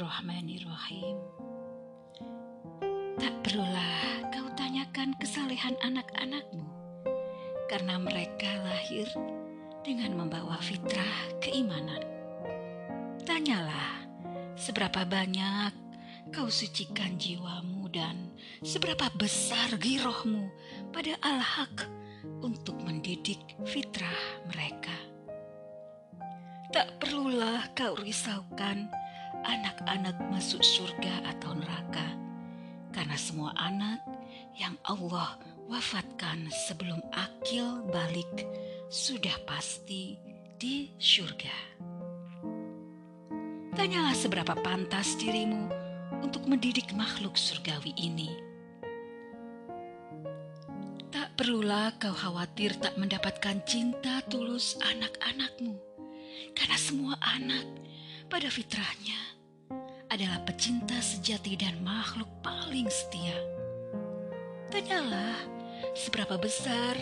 Bismillahirrahmanirrahim. Tak perlulah kau tanyakan kesalehan anak-anakmu, karena mereka lahir dengan membawa fitrah keimanan. Tanyalah seberapa banyak kau sucikan jiwamu dan seberapa besar girohmu pada al-haq untuk mendidik fitrah mereka. Tak perlulah kau risaukan anak-anak masuk surga atau neraka, karena semua anak yang Allah wafatkan sebelum akil balik sudah pasti di surga. Tanyalah seberapa pantas dirimu untuk mendidik makhluk surgawi ini. Tak perlulah kau khawatir tak mendapatkan cinta tulus anak-anakmu, karena semua anak pada fitrahnya adalah pecinta sejati dan makhluk paling setia. Tanyalah seberapa besar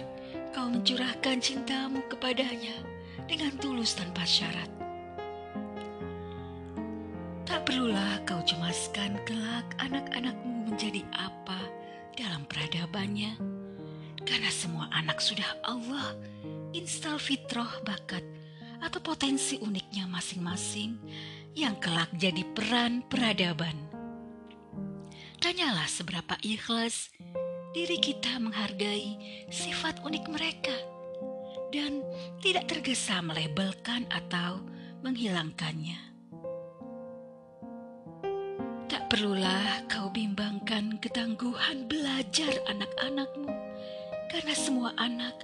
kau mencurahkan cintamu kepadanya dengan tulus tanpa syarat. Tak perlulah kau cemaskan kelak anak-anakmu menjadi apa dalam peradabannya, karena semua anak sudah Allah instal fitrah bakat atau potensi uniknya masing-masing yang kelak jadi peran peradaban. Tanyalah seberapa ikhlas diri kita menghargai sifat unik mereka dan tidak tergesa melebelkan atau menghilangkannya. Tak perlulah kau bimbangkan ketangguhan belajar anak-anakmu, karena semua anak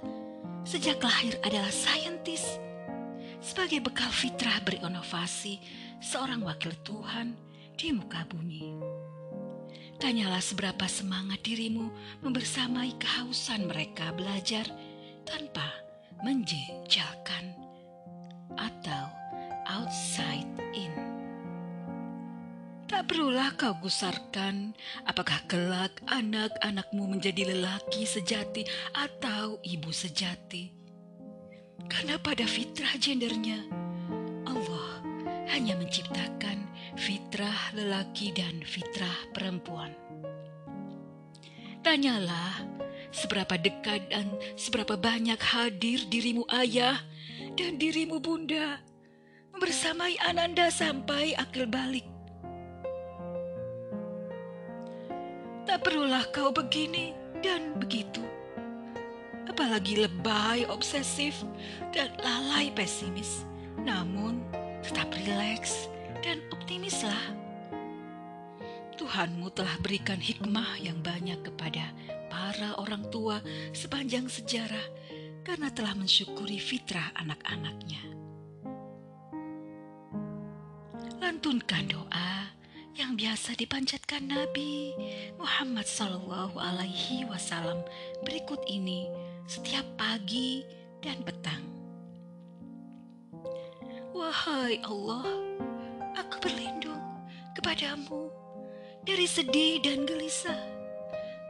sejak lahir adalah saintis sebagai bekal fitrah berinovasi seorang wakil Tuhan di muka bumi. Tanyalah seberapa semangat dirimu membersamai kehausan mereka belajar tanpa menjejalkan atau outside in. Tak perlulah kau gusarkan apakah kelak anak-anakmu menjadi lelaki sejati atau ibu sejati karena pada fitrah gendernya, Allah hanya menciptakan fitrah lelaki dan fitrah perempuan. Tanyalah seberapa dekat dan seberapa banyak hadir dirimu ayah dan dirimu bunda bersamai Ananda sampai akil balik. Tak perlulah kau begini dan begitu apalagi lebay, obsesif, dan lalai pesimis. Namun, tetap rileks dan optimislah. Tuhanmu telah berikan hikmah yang banyak kepada para orang tua sepanjang sejarah karena telah mensyukuri fitrah anak-anaknya. Lantunkan doa yang biasa dipanjatkan Nabi Muhammad Sallallahu Alaihi Wasallam berikut ini setiap pagi dan petang. Wahai Allah, aku berlindung kepadamu dari sedih dan gelisah,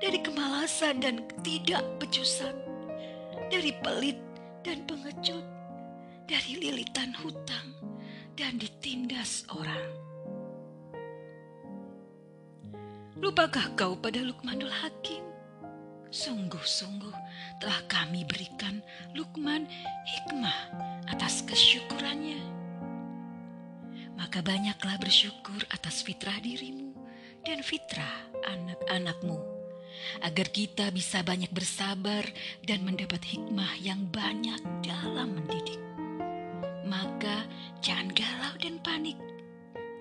dari kemalasan dan ketidakpecusan, dari pelit dan pengecut, dari lilitan hutang dan ditindas orang. Lupakah kau pada Lukmanul Hakim? Sungguh-sungguh telah kami berikan Lukman hikmah atas kesyukurannya. Maka banyaklah bersyukur atas fitrah dirimu dan fitrah anak-anakmu, agar kita bisa banyak bersabar dan mendapat hikmah yang banyak dalam mendidik. Maka jangan galau dan panik,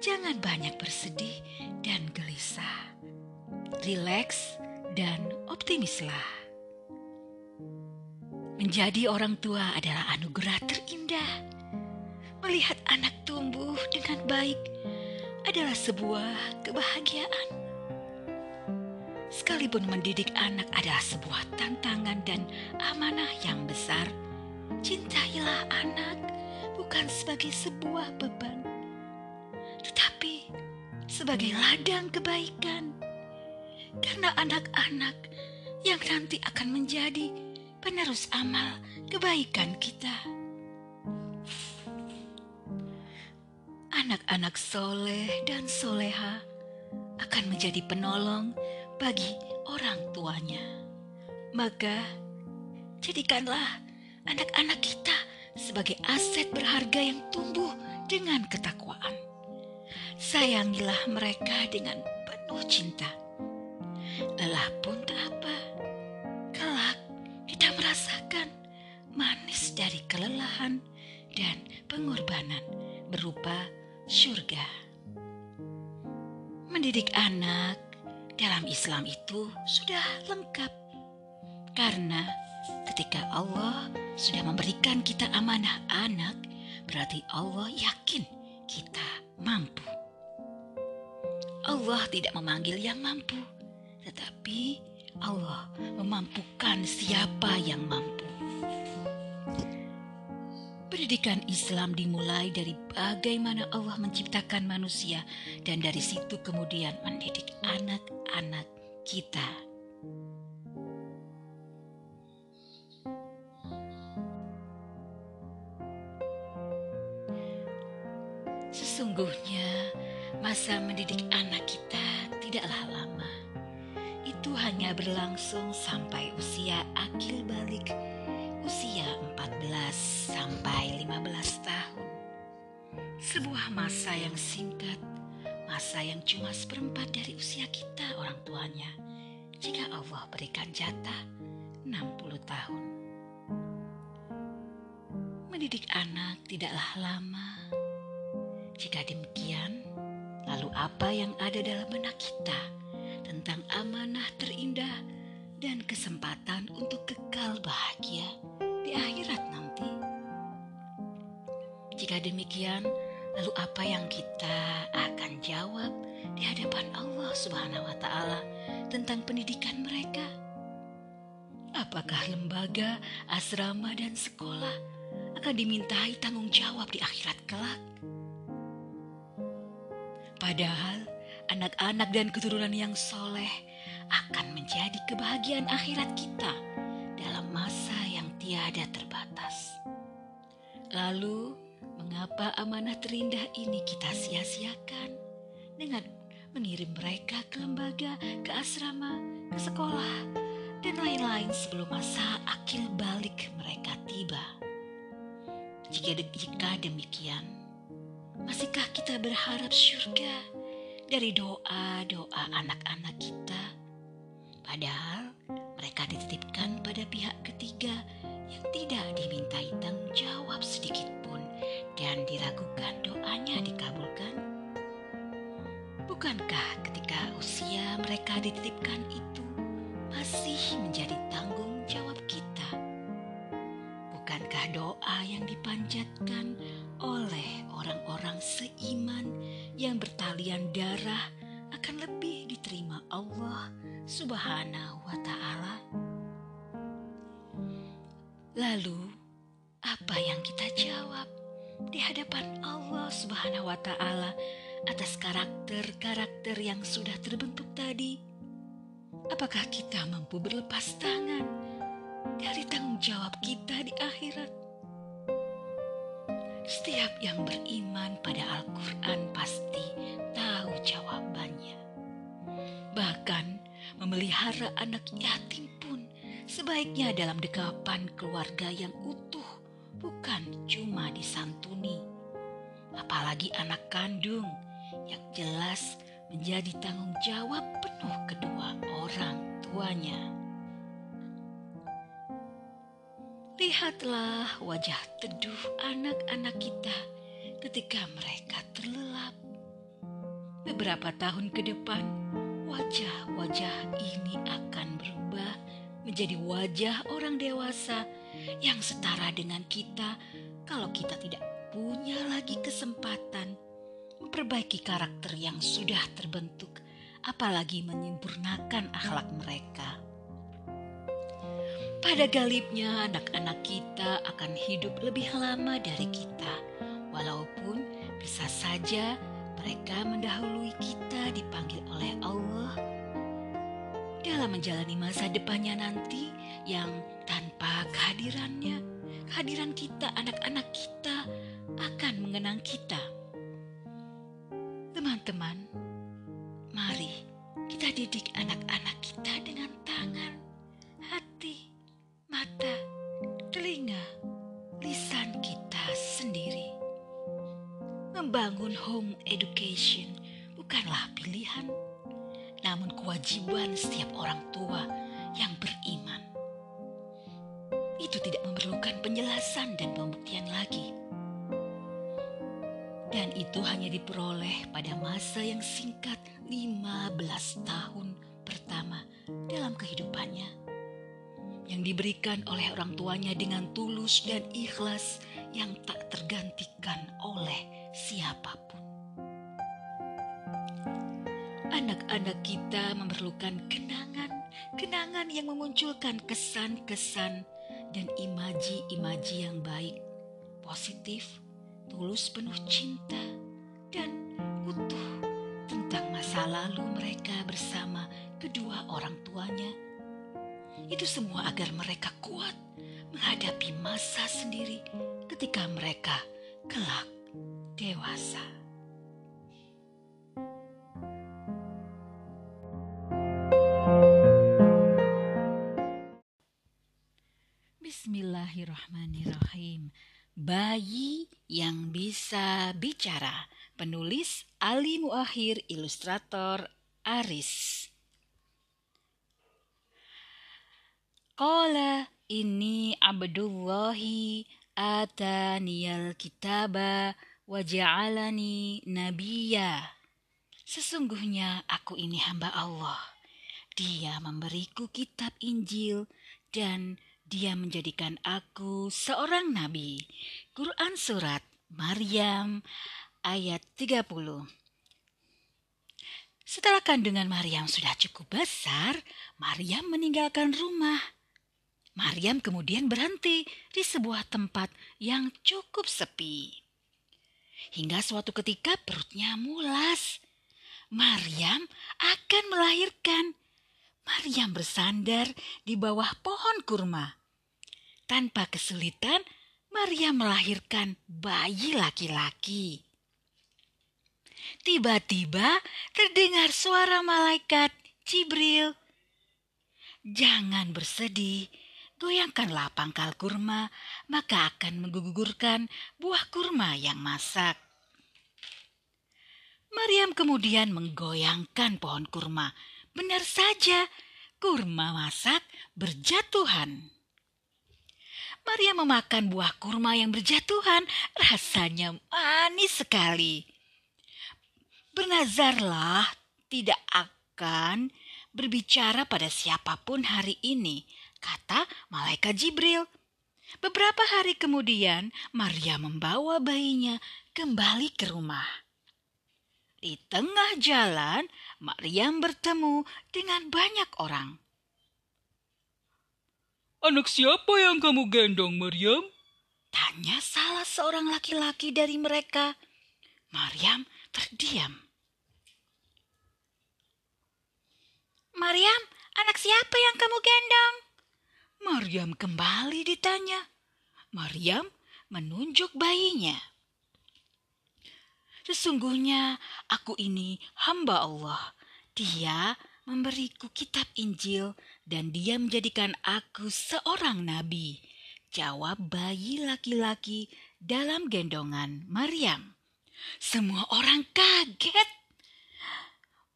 jangan banyak bersedih dan gelisah. Rileks dan optimislah. Menjadi orang tua adalah anugerah terindah. Melihat anak tumbuh dengan baik adalah sebuah kebahagiaan. Sekalipun mendidik anak adalah sebuah tantangan dan amanah yang besar, cintailah anak bukan sebagai sebuah beban, tetapi sebagai ladang kebaikan karena anak-anak yang nanti akan menjadi penerus amal kebaikan kita. anak-anak soleh dan soleha akan menjadi penolong bagi orang tuanya. Maka, jadikanlah anak-anak kita sebagai aset berharga yang tumbuh dengan ketakwaan. Sayangilah mereka dengan penuh cinta. Lelah pun tak dari kelelahan dan pengorbanan berupa surga. Mendidik anak dalam Islam itu sudah lengkap. Karena ketika Allah sudah memberikan kita amanah anak, berarti Allah yakin kita mampu. Allah tidak memanggil yang mampu, tetapi Allah memampukan siapa yang mampu. Pendidikan Islam dimulai dari bagaimana Allah menciptakan manusia dan dari situ kemudian mendidik anak-anak kita. Sesungguhnya masa mendidik anak kita tidaklah lama. Itu hanya berlangsung sampai usia akil balik usia 14 Sebuah masa yang singkat, masa yang cuma seperempat dari usia kita orang tuanya. Jika Allah berikan jatah 60 tahun. Mendidik anak tidaklah lama. Jika demikian, lalu apa yang ada dalam benak kita tentang amanah terindah dan kesempatan untuk kekal bahagia di akhirat nanti. Jika demikian, lalu apa yang kita akan jawab di hadapan Allah Subhanahu wa taala tentang pendidikan mereka? Apakah lembaga, asrama dan sekolah akan dimintai tanggung jawab di akhirat kelak? Padahal anak-anak dan keturunan yang soleh akan menjadi kebahagiaan akhirat kita dalam masa yang tiada terbatas. Lalu, mengapa amanah terindah ini kita sia-siakan dengan mengirim mereka ke lembaga, ke asrama, ke sekolah, dan lain-lain sebelum masa akil balik mereka tiba? Jika, jika demikian, masihkah kita berharap surga dari doa-doa anak-anak kita Padahal mereka dititipkan pada pihak ketiga yang tidak dimintai tanggung jawab sedikit dan diragukan doanya dikabulkan. Bukankah ketika usia mereka dititipkan itu masih menjadi tanggung jawab kita? Bukankah doa yang dipanjatkan oleh orang-orang seiman yang bertalian darah akan lebih diterima Allah Subhanahu wa Ta'ala. Lalu, apa yang kita jawab di hadapan Allah Subhanahu wa Ta'ala atas karakter-karakter yang sudah terbentuk tadi? Apakah kita mampu berlepas tangan dari tanggung jawab kita di akhirat? Setiap yang beriman pada Al-Quran pasti tahu jawabannya. Bahkan memelihara anak yatim pun sebaiknya dalam dekapan keluarga yang utuh, bukan cuma disantuni. Apalagi anak kandung yang jelas menjadi tanggung jawab penuh kedua orang tuanya. Lihatlah wajah teduh anak-anak kita ketika mereka terlelap. Beberapa tahun ke depan, wajah-wajah ini akan berubah menjadi wajah orang dewasa yang setara dengan kita kalau kita tidak punya lagi kesempatan. Memperbaiki karakter yang sudah terbentuk apalagi menyempurnakan akhlak mereka. Pada galibnya anak-anak kita akan hidup lebih lama dari kita. Walaupun bisa saja mereka mendahului kita dipanggil oleh Allah. Dalam menjalani masa depannya nanti yang tanpa kehadirannya, kehadiran kita, anak-anak kita akan mengenang kita. Teman-teman, mari kita didik anak-anak kita dengan tangan, hati, mata, telinga, lisan kita sendiri. Membangun home education bukanlah pilihan, namun kewajiban setiap orang tua yang beriman. Itu tidak memerlukan penjelasan dan pembuktian lagi dan itu hanya diperoleh pada masa yang singkat 15 tahun pertama dalam kehidupannya. Yang diberikan oleh orang tuanya dengan tulus dan ikhlas yang tak tergantikan oleh siapa pun. Anak-anak kita memerlukan kenangan, kenangan yang memunculkan kesan-kesan dan imaji-imaji yang baik, positif, tulus penuh cinta dan utuh tentang masa lalu mereka bersama kedua orang tuanya. Itu semua agar mereka kuat menghadapi masa sendiri ketika mereka kelak dewasa. Bismillahirrahmanirrahim. Bayi yang bisa bicara. Penulis Ali Muakhir, ilustrator Aris. Qala ini abdullahi ataniyal kitaba wa ja'alani nabiyya. Sesungguhnya aku ini hamba Allah. Dia memberiku kitab Injil dan dia menjadikan aku seorang nabi. Quran Surat Maryam ayat 30 Setelah kandungan Maryam sudah cukup besar, Maryam meninggalkan rumah. Maryam kemudian berhenti di sebuah tempat yang cukup sepi. Hingga suatu ketika perutnya mulas. Maryam akan melahirkan Maryam bersandar di bawah pohon kurma. Tanpa kesulitan, Maryam melahirkan bayi laki-laki. Tiba-tiba terdengar suara malaikat Jibril. Jangan bersedih, goyangkanlah pangkal kurma, maka akan menggugurkan buah kurma yang masak. Maryam kemudian menggoyangkan pohon kurma Benar saja, kurma masak berjatuhan. Maria memakan buah kurma yang berjatuhan, rasanya manis sekali. Bernazarlah tidak akan berbicara pada siapa pun hari ini, kata malaikat Jibril. Beberapa hari kemudian, Maria membawa bayinya kembali ke rumah. Di tengah jalan, Maryam bertemu dengan banyak orang. Anak siapa yang kamu gendong, Maryam? Tanya salah seorang laki-laki dari mereka. Maryam terdiam. Maryam, anak siapa yang kamu gendong? Maryam kembali ditanya. Maryam menunjuk bayinya. Sesungguhnya aku ini hamba Allah. Dia memberiku kitab Injil dan dia menjadikan aku seorang nabi. Jawab bayi laki-laki dalam gendongan Maryam. Semua orang kaget.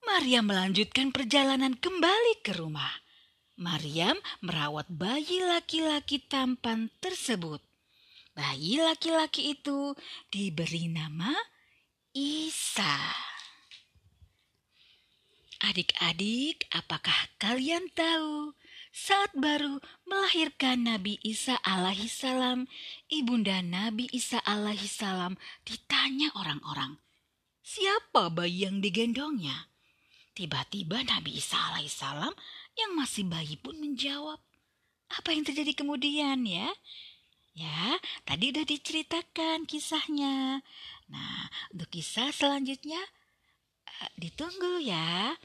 Maryam melanjutkan perjalanan kembali ke rumah. Maryam merawat bayi laki-laki tampan tersebut. Bayi laki-laki itu diberi nama Isa. Adik-adik, apakah kalian tahu saat baru melahirkan Nabi Isa alaihi salam, ibunda Nabi Isa alaihi salam ditanya orang-orang, siapa bayi yang digendongnya? Tiba-tiba Nabi Isa alaihi salam yang masih bayi pun menjawab, apa yang terjadi kemudian ya? Ya, tadi udah diceritakan kisahnya. Nah, untuk kisah selanjutnya uh, ditunggu ya.